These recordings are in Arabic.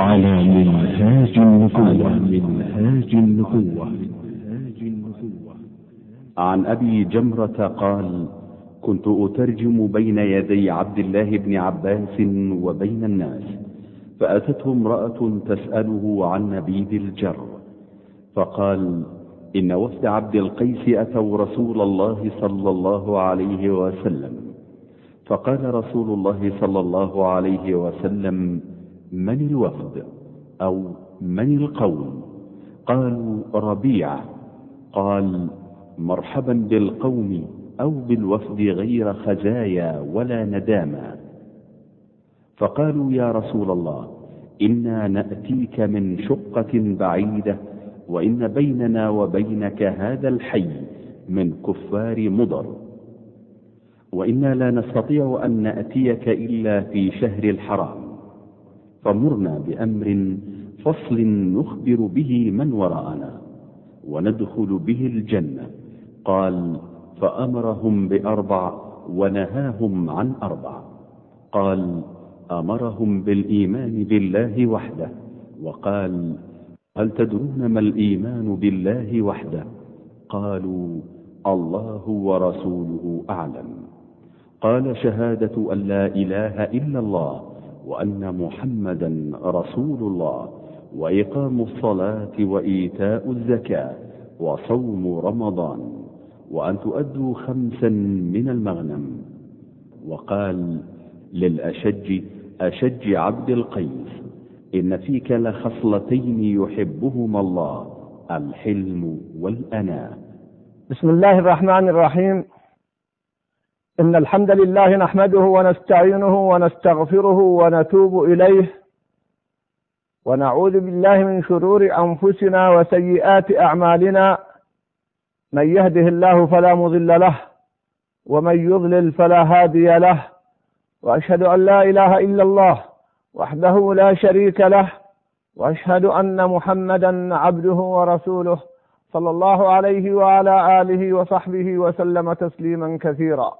على منهاج النبوة. منهاج النبوة عن أبي جمرة قال كنت أترجم بين يدي عبد الله بن عباس وبين الناس فأتته امرأة تسأله عن نبيذ الجر فقال إن وفد عبد القيس أتوا رسول الله صلى الله عليه وسلم. فقال رسول الله صلى الله عليه وسلم من الوفد أو من القوم؟ قالوا ربيع. قال مرحبا بالقوم أو بالوفد غير خزايا ولا ندامة فقالوا يا رسول الله إنا نأتيك من شقة بعيدة وإن بيننا وبينك هذا الحي من كفار مضر. وإنا لا نستطيع أن نأتيك إلا في شهر الحرام. فمرنا بأمر فصل نخبر به من وراءنا وندخل به الجنة. قال فأمرهم بأربع ونهاهم عن أربع. قال أمرهم بالإيمان بالله وحده. وقال هل تدرون ما الإيمان بالله وحده؟ قالوا الله ورسوله أعلم. قال شهادة أن لا إله إلا الله. وأن محمدا رسول الله وإقام الصلاة وإيتاء الزكاة وصوم رمضان. وأن تؤدوا خمسا من المغنم. وقال للأشج أشج عبد القيس إن فيك لخصلتين يحبهما الله الحلم والاناه بسم الله الرحمن الرحيم. إن الحمد لله نحمده ونستعينه ونستغفره ونتوب إليه ونعوذ بالله من شرور أنفسنا وسيئات أعمالنا من يهده الله فلا مضل له ومن يضلل فلا هادي له وأشهد أن لا إله إلا الله وحده لا شريك له وأشهد أن محمدا عبده ورسوله صلى الله عليه وعلى آله وصحبه وسلم تسليما كثيرا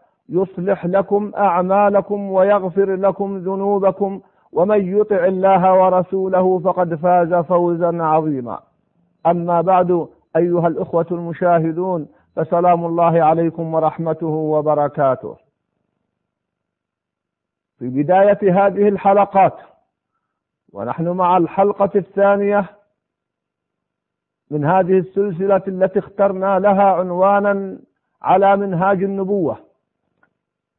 يصلح لكم أعمالكم ويغفر لكم ذنوبكم ومن يطع الله ورسوله فقد فاز فوزا عظيما. أما بعد أيها الإخوة المشاهدون فسلام الله عليكم ورحمته وبركاته. في بداية هذه الحلقات ونحن مع الحلقة الثانية من هذه السلسلة التي اخترنا لها عنوانا على منهاج النبوة.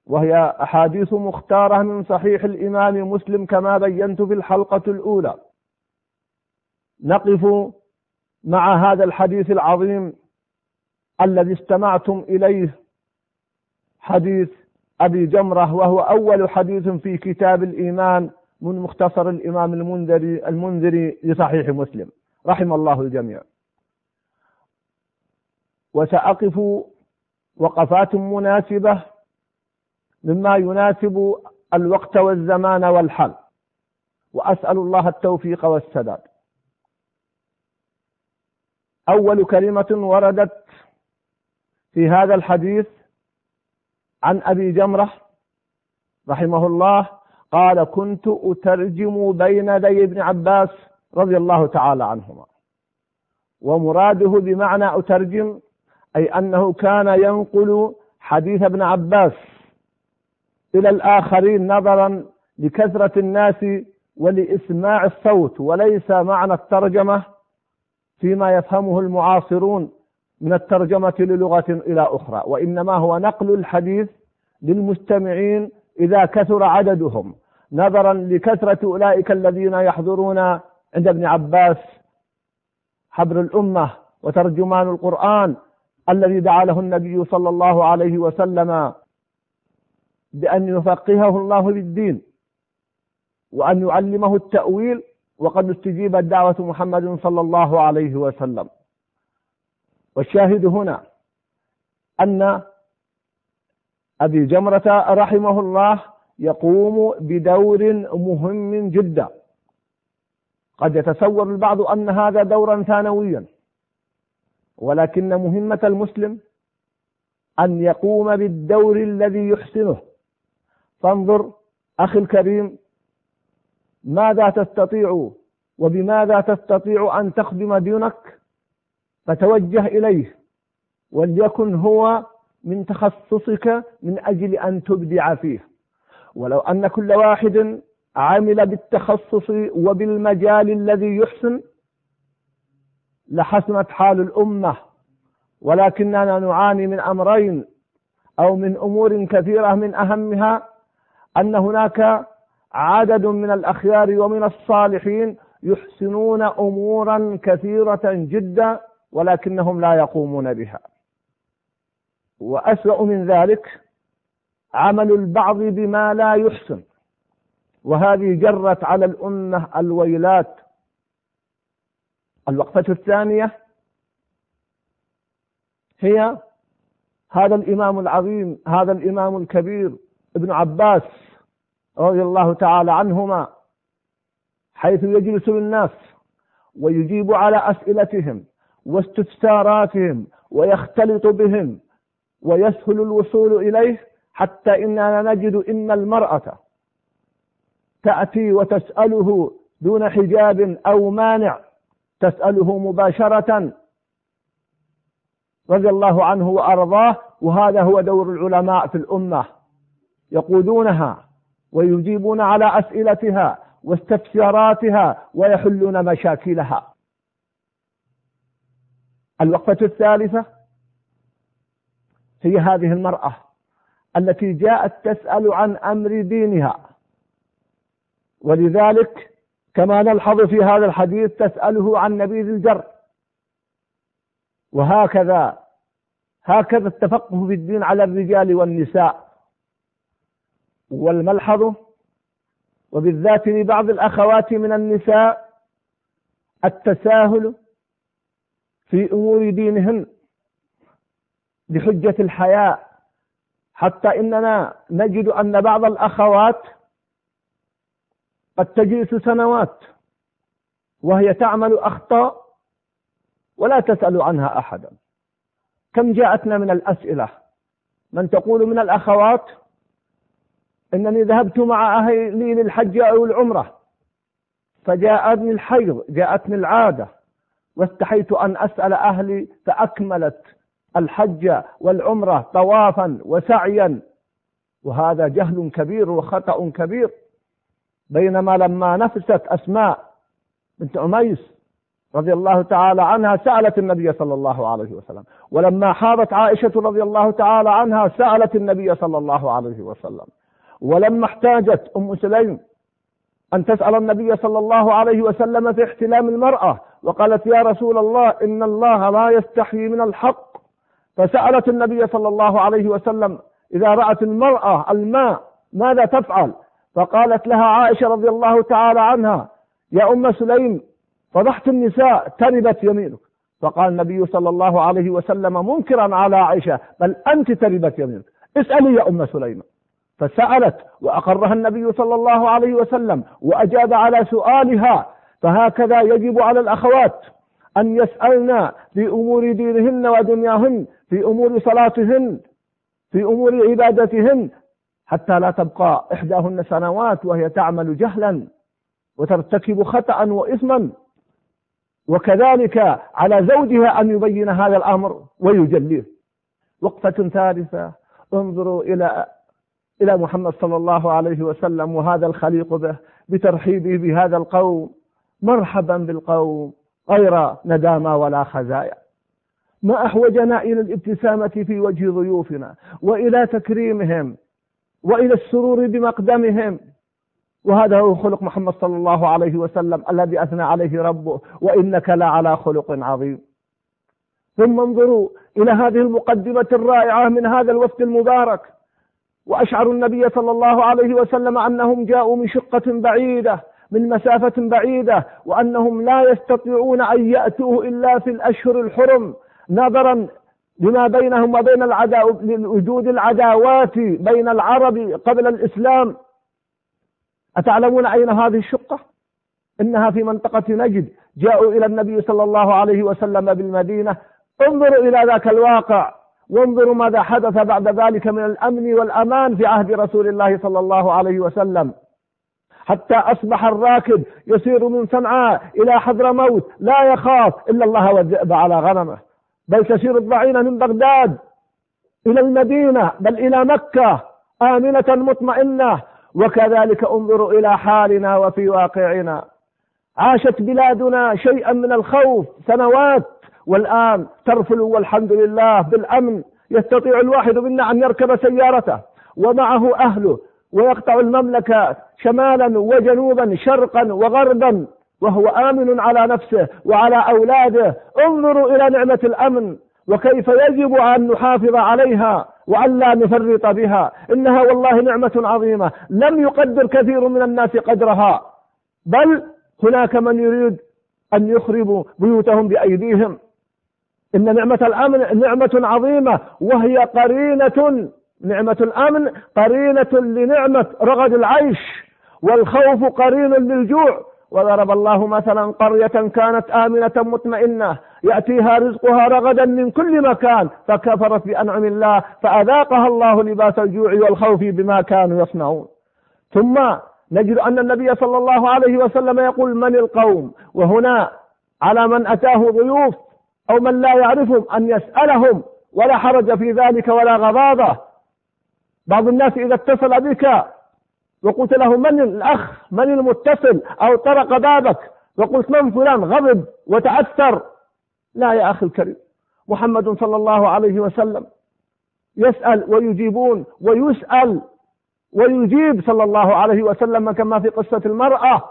وهي أحاديث مختارة من صحيح الإمام مسلم كما بينت في الحلقة الأولى. نقف مع هذا الحديث العظيم الذي استمعتم إليه حديث أبي جمرة وهو أول حديث في كتاب الإيمان من مختصر الإمام المنذري المنذري لصحيح مسلم. رحم الله الجميع. وسأقف وقفات مناسبة مما يناسب الوقت والزمان والحال. وأسأل الله التوفيق والسداد. أول كلمة وردت في هذا الحديث عن أبي جمرة رحمه الله قال كنت أترجم بين يدي ابن عباس رضي الله تعالى عنهما. ومراده بمعنى أترجم أي أنه كان ينقل حديث ابن عباس إلى الآخرين نظرا لكثرة الناس ولإسماع الصوت وليس معنى الترجمة فيما يفهمه المعاصرون من الترجمة للغة إلى أخرى وإنما هو نقل الحديث للمستمعين إذا كثر عددهم نظرا لكثرة أولئك الذين يحضرون عند ابن عباس حبر الأمة وترجمان القرآن الذي دعا له النبي صلى الله عليه وسلم بأن يفقهه الله بالدين وأن يعلمه التأويل وقد استجيبت دعوة محمد صلى الله عليه وسلم. والشاهد هنا أن أبي جمرة رحمه الله يقوم بدور مهم جدا. قد يتصور البعض أن هذا دورا ثانويا ولكن مهمة المسلم أن يقوم بالدور الذي يحسنه. فانظر أخي الكريم ماذا تستطيع وبماذا تستطيع أن تخدم دينك فتوجه إليه وليكن هو من تخصصك من أجل أن تبدع فيه. ولو أن كل واحد عمل بالتخصص وبالمجال الذي يحسن لحسنت حال الأمة. ولكننا نعاني من أمرين أو من أمور كثيرة من أهمها أن هناك عدد من الأخيار ومن الصالحين يحسنون أمورا كثيرة جدا ولكنهم لا يقومون بها. وأسوأ من ذلك عمل البعض بما لا يحسن. وهذه جرت على الأمة الويلات. الوقفة الثانية هي هذا الإمام العظيم هذا الإمام الكبير ابن عباس رضي الله تعالى عنهما حيث يجلس للناس ويجيب على أسئلتهم واستفساراتهم ويختلط بهم ويسهل الوصول إليه حتى إننا نجد إن المرأة تأتي وتسأله دون حجاب أو مانع تسأله مباشرة رضي الله عنه وأرضاه وهذا هو دور العلماء في الأمة يقودونها. ويجيبون على أسئلتها واستفساراتها ويحلون مشاكلها. الوقفة الثالثة هي هذه المرأة التي جاءت تسأل عن أمر دينها. ولذلك كما نلحظ في هذا الحديث تسأله عن نبيذ الجر. وهكذا هكذا التفقه في الدين على الرجال والنساء. والملحظ وبالذات لبعض الأخوات من النساء التساهل في أمور دينهن بحجة الحياء. حتى إننا نجد أن بعض الأخوات قد تجلس سنوات وهي تعمل أخطاء ولا تسأل عنها أحدا. كم جاءتنا من الأسئلة؟ من تقول من الأخوات إنني ذهبت مع أهلي للحج أو العمرة. فجاءتني الحيض جاءتني العادة. واستحيت أن أسأل أهلي فأكملت الحج والعمرة طوافا وسعيا. وهذا جهل كبير وخطأ كبير. بينما لما نفست أسماء بنت عميس رضي الله تعالى عنها سألت النبي صلى الله عليه وسلم. ولما حاضت عائشة رضي الله تعالى عنها سألت النبي صلى الله عليه وسلم. ولما احتاجت أم سليم أن تسأل النبي صلى الله عليه وسلم في احتلام المرأة وقالت يا رسول الله إن الله لا يستحيي من الحق. فسألت النبي صلى الله عليه وسلم إذا رأت المرأة الماء ماذا تفعل؟ فقالت لها عائشة رضي الله تعالى عنها يا أم سليم فضحت النساء تربت يمينك. فقال النبي صلى الله عليه وسلم منكرا على عائشة بل أنت تربت يمينك. اسألي يا أم سليم فسألت وأقرها النبي صلى الله عليه وسلم وأجاب على سؤالها فهكذا يجب على الأخوات أن يسألن في أمور دينهن ودنياهن في أمور صلاتهن في أمور عبادتهن حتى لا تبقى إحداهن سنوات وهي تعمل جهلا وترتكب خطأ وإثما. وكذلك على زوجها أن يبين هذا الأمر ويجليه. وقفة ثالثة انظروا إلى إلى محمد صلى الله عليه وسلم وهذا الخليق به بترحيبه بهذا القوم مرحبا بالقوم غير ندامة ولا خزايا. ما أحوجنا إلى الابتسامة في وجه ضيوفنا وإلى تكريمهم وإلى السرور بمقدمهم. وهذا هو خلق محمد صلى الله عليه وسلم الذي أثنى عليه ربه وإنك لعلى خلق عظيم. ثم انظروا إلى هذه المقدمة الرائعة من هذا الوفد المبارك. وأشعروا النبي صلى الله عليه وسلم أنهم جاءوا من شقة بعيدة من مسافة بعيدة وأنهم لا يستطيعون أن يأتوه إلا في الأشهر الحرم. نظرا لما بينهم وبين العدا وجود العداوات بين العرب قبل الإسلام. أتعلمون أين هذه الشقة؟ إنها في منطقة نجد. جاءوا إلى النبي صلى الله عليه وسلم بالمدينة. انظروا إلى ذاك الواقع. وانظروا ماذا حدث بعد ذلك من الأمن والأمان في عهد رسول الله صلى الله عليه وسلم. حتى أصبح الراكب يسير من صنعاء إلى حضرموت لا يخاف إلا الله والذئب على غنمه. بل تسير الضعينة من بغداد إلى المدينة بل إلى مكة آمنة مطمئنة. وكذلك انظروا إلى حالنا وفي واقعنا. عاشت بلادنا شيئا من الخوف سنوات. والآن ترفل والحمد لله بالأمن يستطيع الواحد منا أن يركب سيارته ومعه أهله ويقطع المملكة شمالا وجنوبا شرقا وغربا وهو آمن على نفسه وعلى أولاده. انظروا إلى نعمة الأمن وكيف يجب أن نحافظ عليها وأن لا نفرط بها. إنها والله نعمة عظيمة. لم يقدر كثير من الناس قدرها. بل هناك من يريد أن يخربوا بيوتهم بأيديهم. إن نعمة الأمن نعمة عظيمة وهي قرينة نعمة الأمن قرينة لنعمة رغد العيش والخوف قرين للجوع. وضرب الله مثلا قرية كانت آمنة مطمئنة يأتيها رزقها رغدا من كل مكان فكفرت بأنعم الله فأذاقها الله لباس الجوع والخوف بما كانوا يصنعون. ثم نجد أن النبي صلى الله عليه وسلم يقول من القوم؟ وهنا على من أتاه ضيوف. أو من لا يعرفهم أن يسألهم ولا حرج في ذلك ولا غضاضة بعض الناس إذا اتصل بك وقلت له من الأخ من المتصل؟ أو طرق بابك وقلت من فلان؟ غضب وتأثر لا يا أخي الكريم محمد صلى الله عليه وسلم يسأل ويجيبون ويسأل ويجيب صلى الله عليه وسلم كما في قصة المرأة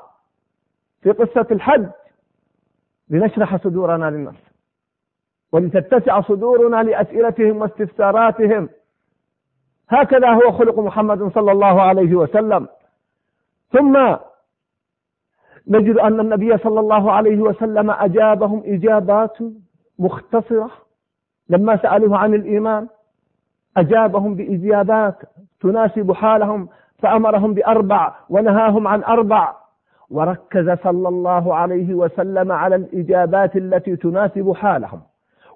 في قصة الحج. لنشرح صدورنا للناس. ولتتسع صدورنا لأسئلتهم واستفساراتهم. هكذا هو خلق محمد صلى الله عليه وسلم. ثم نجد أن النبي صلى الله عليه وسلم أجابهم إجابات مختصرة. لما سألوه عن الإيمان أجابهم بإجابات تناسب حالهم فأمرهم بأربع ونهاهم عن أربع. وركز صلى الله عليه وسلم على الإجابات التي تناسب حالهم.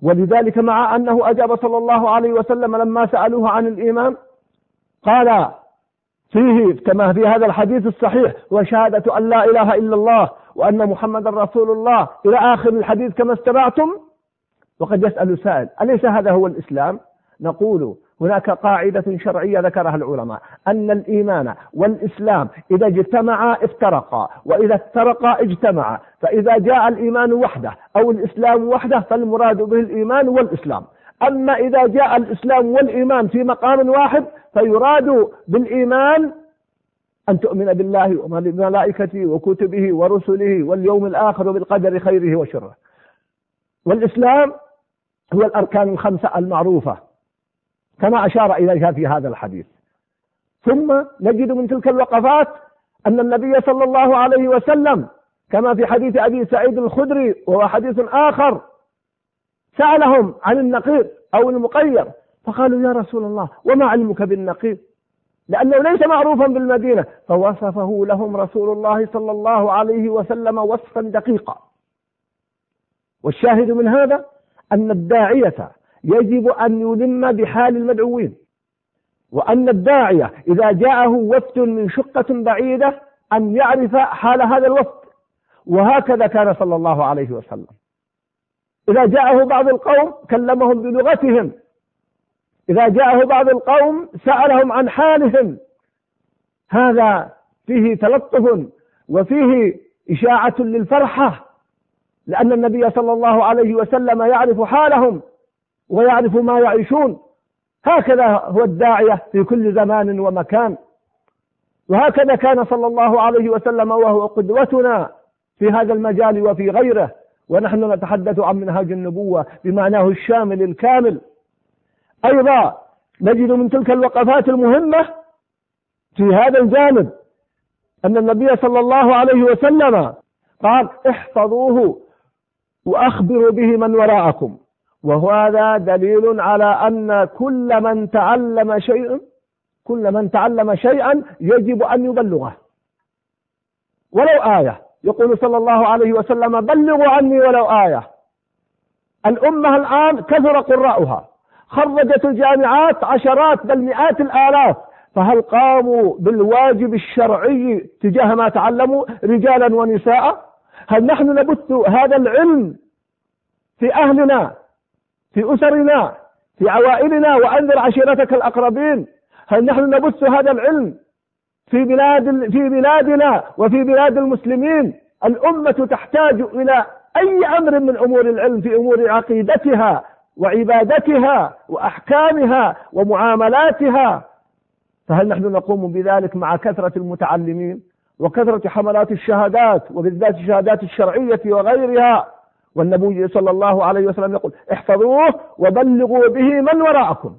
ولذلك مع أنه أجاب صلى الله عليه وسلم لما سألوه عن الإيمان قال فيه كما في هذا الحديث الصحيح وشهادة أن لا إله إلا الله وأن محمد رسول الله إلى آخر الحديث كما استمعتم؟ وقد يسأل سائل أليس هذا هو الإسلام؟ نقول هناك قاعدة شرعية ذكرها العلماء أن الإيمان والإسلام إذا اجتمعا افترقا وإذا افترقا اجتمعا. فإذا جاء الإيمان وحده أو الإسلام وحده فالمراد به الإيمان والإسلام. أما إذا جاء الإسلام والإيمان في مقام واحد فيراد بالإيمان أن تؤمن بالله وملائكته وكتبه ورسله واليوم الآخر وبالقدر خيره وشره. والإسلام هو الأركان الخمسة المعروفة. كما أشار إليها في هذا الحديث. ثم نجد من تلك الوقفات أن النبي صلى الله عليه وسلم كما في حديث أبي سعيد الخدري وهو حديث آخر سألهم عن النقيض أو المقير. فقالوا يا رسول الله وما علمك بالنقيض؟ لأنه ليس معروفا بالمدينة. فوصفه لهم رسول الله صلى الله عليه وسلم وصفا دقيقا. والشاهد من هذا أن الداعية يجب أن يلم بحال المدعوين. وأن الداعية إذا جاءه وفد من شقة بعيدة أن يعرف حال هذا الوفد. وهكذا كان صلى الله عليه وسلم. إذا جاءه بعض القوم كلمهم بلغتهم. إذا جاءه بعض القوم سألهم عن حالهم. هذا فيه تلطف وفيه إشاعة للفرحة. لأن النبي صلى الله عليه وسلم يعرف حالهم. ويعرف ما يعيشون. هكذا هو الداعية في كل زمان ومكان. وهكذا كان صلى الله عليه وسلم وهو قدوتنا في هذا المجال وفي غيره. ونحن نتحدث عن منهاج النبوة بمعناه الشامل الكامل. أيضا نجد من تلك الوقفات المهمة في هذا الجانب أن النبي صلى الله عليه وسلم قال احفظوه وأخبروا به من وراءكم. وهذا دليل على أن كل من تعلم شيئا كل من تعلم شيئا يجب أن يبلغه. ولو آية. يقول صلى الله عليه وسلم بلغوا عني ولو آية. الأمة الآن كثر قراؤها. خرجت الجامعات عشرات بل مئات الآلاف. فهل قاموا بالواجب الشرعي تجاه ما تعلموا رجالا ونساء؟ هل نحن نبث هذا العلم في أهلنا في أسرنا في عوائلنا وأنذر عشيرتك الأقربين. هل نحن نبث هذا العلم في بلاد في بلادنا وفي بلاد المسلمين؟ الأمة تحتاج إلى أي أمر من أمور العلم في أمور عقيدتها وعبادتها وأحكامها ومعاملاتها؟ فهل نحن نقوم بذلك مع كثرة المتعلمين وكثرة حملات الشهادات وبالذات الشهادات الشرعية وغيرها؟ والنبي صلى الله عليه وسلم يقول احفظوه وبلغوا به من وراءكم.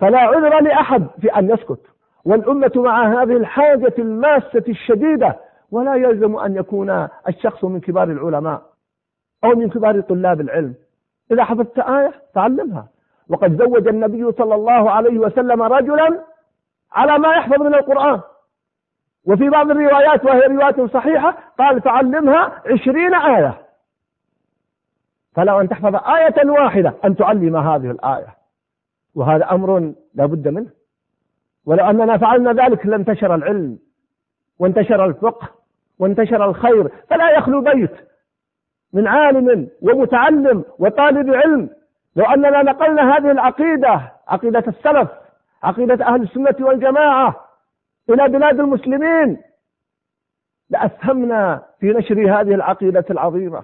فلا عذر لأحد في أن يسكت. والأمة مع هذه الحاجة الماسة الشديدة ولا يلزم أن يكون الشخص من كبار العلماء أو من كبار طلاب العلم. إذا حفظت آية تعلمها. وقد زوج النبي صلى الله عليه وسلم رجلا على ما يحفظ من القرآن. وفي بعض الروايات وهي روايات صحيحة قال تعلمها عشرين آية. فلو أن تحفظ آية واحدة أن تعلم هذه الآية. وهذا أمر لا بد منه. ولو أننا فعلنا ذلك لانتشر العلم وانتشر الفقه وانتشر الخير فلا يخلو بيت. من عالم ومتعلم وطالب علم لو أننا نقلنا هذه العقيدة عقيدة السلف عقيدة أهل السنة والجماعة إلى بلاد المسلمين لأسهمنا في نشر هذه العقيدة العظيمة.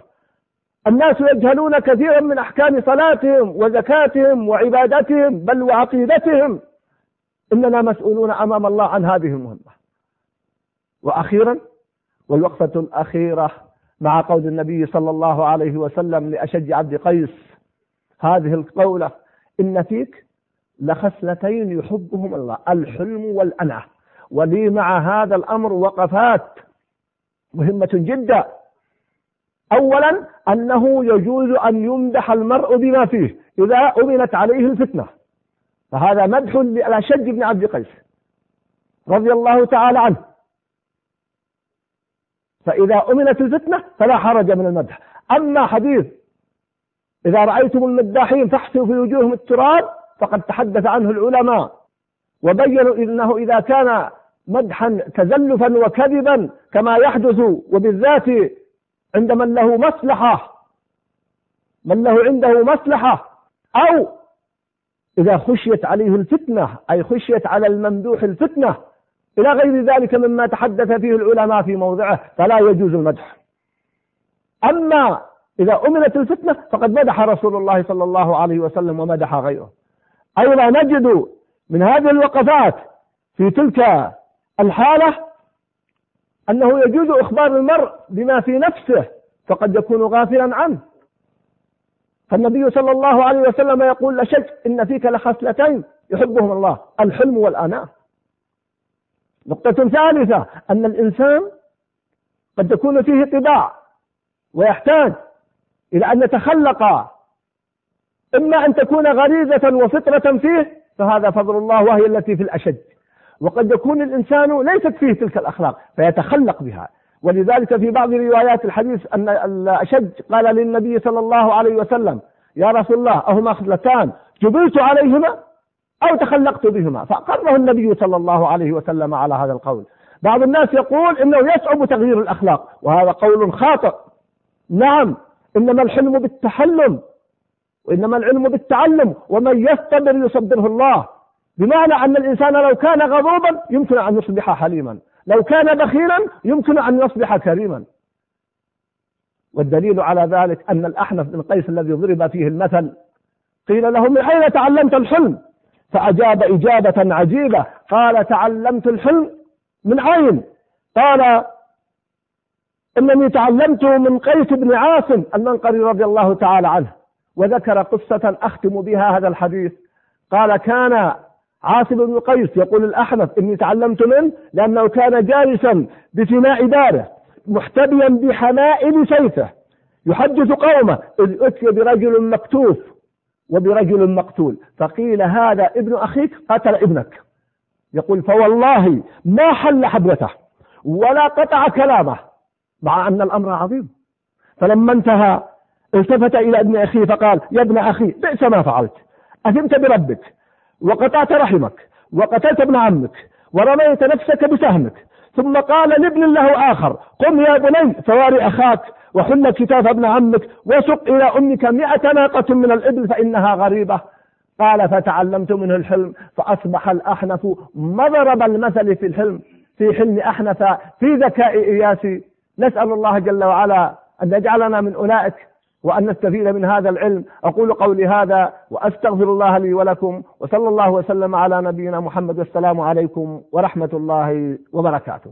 الناس يجهلون كثيرا من أحكام صلاتهم وزكاتهم وعبادتهم بل وعقيدتهم. إننا مسؤولون أمام الله عن هذه المهمة. وأخيرا والوقفة الأخيرة مع قول النبي صلى الله عليه وسلم لأشج عبد قيس هذه القولة إن فيك لخصلتين يحبهم الله الحلم والأنعة. ولي مع هذا الأمر وقفات مهمة جدا. أولا أنه يجوز أن يمدح المرء بما فيه إذا أمنت عليه الفتنة. فهذا مدح للأشج بن عبد قيس رضي الله تعالى عنه. فإذا أمنت الفتنة فلا حرج من المدح. أما حديث إذا رأيتم المداحين فاحسوا في وجوههم التراب فقد تحدث عنه العلماء وبينوا إنه إذا كان مدحا تزلفا وكذبا كما يحدث وبالذات عند من له مصلحة. من له عنده مصلحة. أو إذا خشيت عليه الفتنة أي خشيت على الممدوح الفتنة إلى غير ذلك مما تحدث فيه العلماء في موضعه فلا يجوز المدح. أما إذا أمنت الفتنة فقد مدح رسول الله صلى الله عليه وسلم ومدح غيره. أيضا نجد من هذه الوقفات في تلك الحالة أنه يجوز إخبار المرء بما في نفسه فقد يكون غافلا عنه. فالنبي صلى الله عليه وسلم يقول لا شك إن فيك لخصلتين يحبهم الله الحلم والأناة نقطة ثالثة أن الإنسان قد تكون فيه طباع ويحتاج إلى أن يتخلق. إما أن تكون غريزة وفطرة فيه فهذا فضل الله وهي التي في الأشد. وقد يكون الإنسان ليست فيه تلك الأخلاق فيتخلق بها. ولذلك في بعض روايات الحديث أن الأشد قال للنبي صلى الله عليه وسلم يا رسول الله أهما خصلتان جبلت عليهما أو تخلقت بهما. فأقره النبي صلى الله عليه وسلم على هذا القول. بعض الناس يقول إنه يصعب تغيير الأخلاق وهذا قول خاطئ. نعم إنما الحلم بالتحلم وإنما العلم بالتعلم ومن يصطبر يصبره الله. بمعنى أن الإنسان لو كان غضوبا يمكن أن يصبح حليما. لو كان بخيلا يمكن أن يصبح كريما. والدليل على ذلك أن الأحنف بن قيس الذي ضرب فيه المثل قيل له من أين تعلمت الحلم؟ فأجاب إجابة عجيبة قال تعلمت الحلم من عين. قال إنني تعلمته من قيس بن عاصم المنقري رضي الله تعالى عنه وذكر قصة أختم بها هذا الحديث. قال كان عاصم بن قيس يقول الأحنف إني تعلمت منه لأنه كان جالسا بفناء داره محتبيا بحمائل سيفه يحدث قومه إذ أتي برجل مكتوف وبرجل مقتول فقيل هذا ابن أخيك قتل ابنك. يقول فوالله ما حل حبوته ولا قطع كلامه مع أن الأمر عظيم. فلما انتهى التفت إلى ابن أخيه فقال يا ابن أخي بئس ما فعلت أثمت بربك وقطعت رحمك وقتلت ابن عمك ورميت نفسك بسهمك. ثم قال لابن له آخر قم يا بني فواري أخاك وحل كتاب ابن عمك وسق إلى أمك مئة ناقة من الإبل فإنها غريبة. قال فتعلمت منه الحلم فأصبح الأحنف مضرب المثل في الحلم في حلم أحنف في ذكاء إياسي. نسأل الله جل وعلا أن يجعلنا من أولئك. وأن نستفيد من هذا العلم. أقول قولي هذا وأستغفر الله لي ولكم وصلى الله وسلم على نبينا محمد. والسلام عليكم ورحمة الله وبركاته.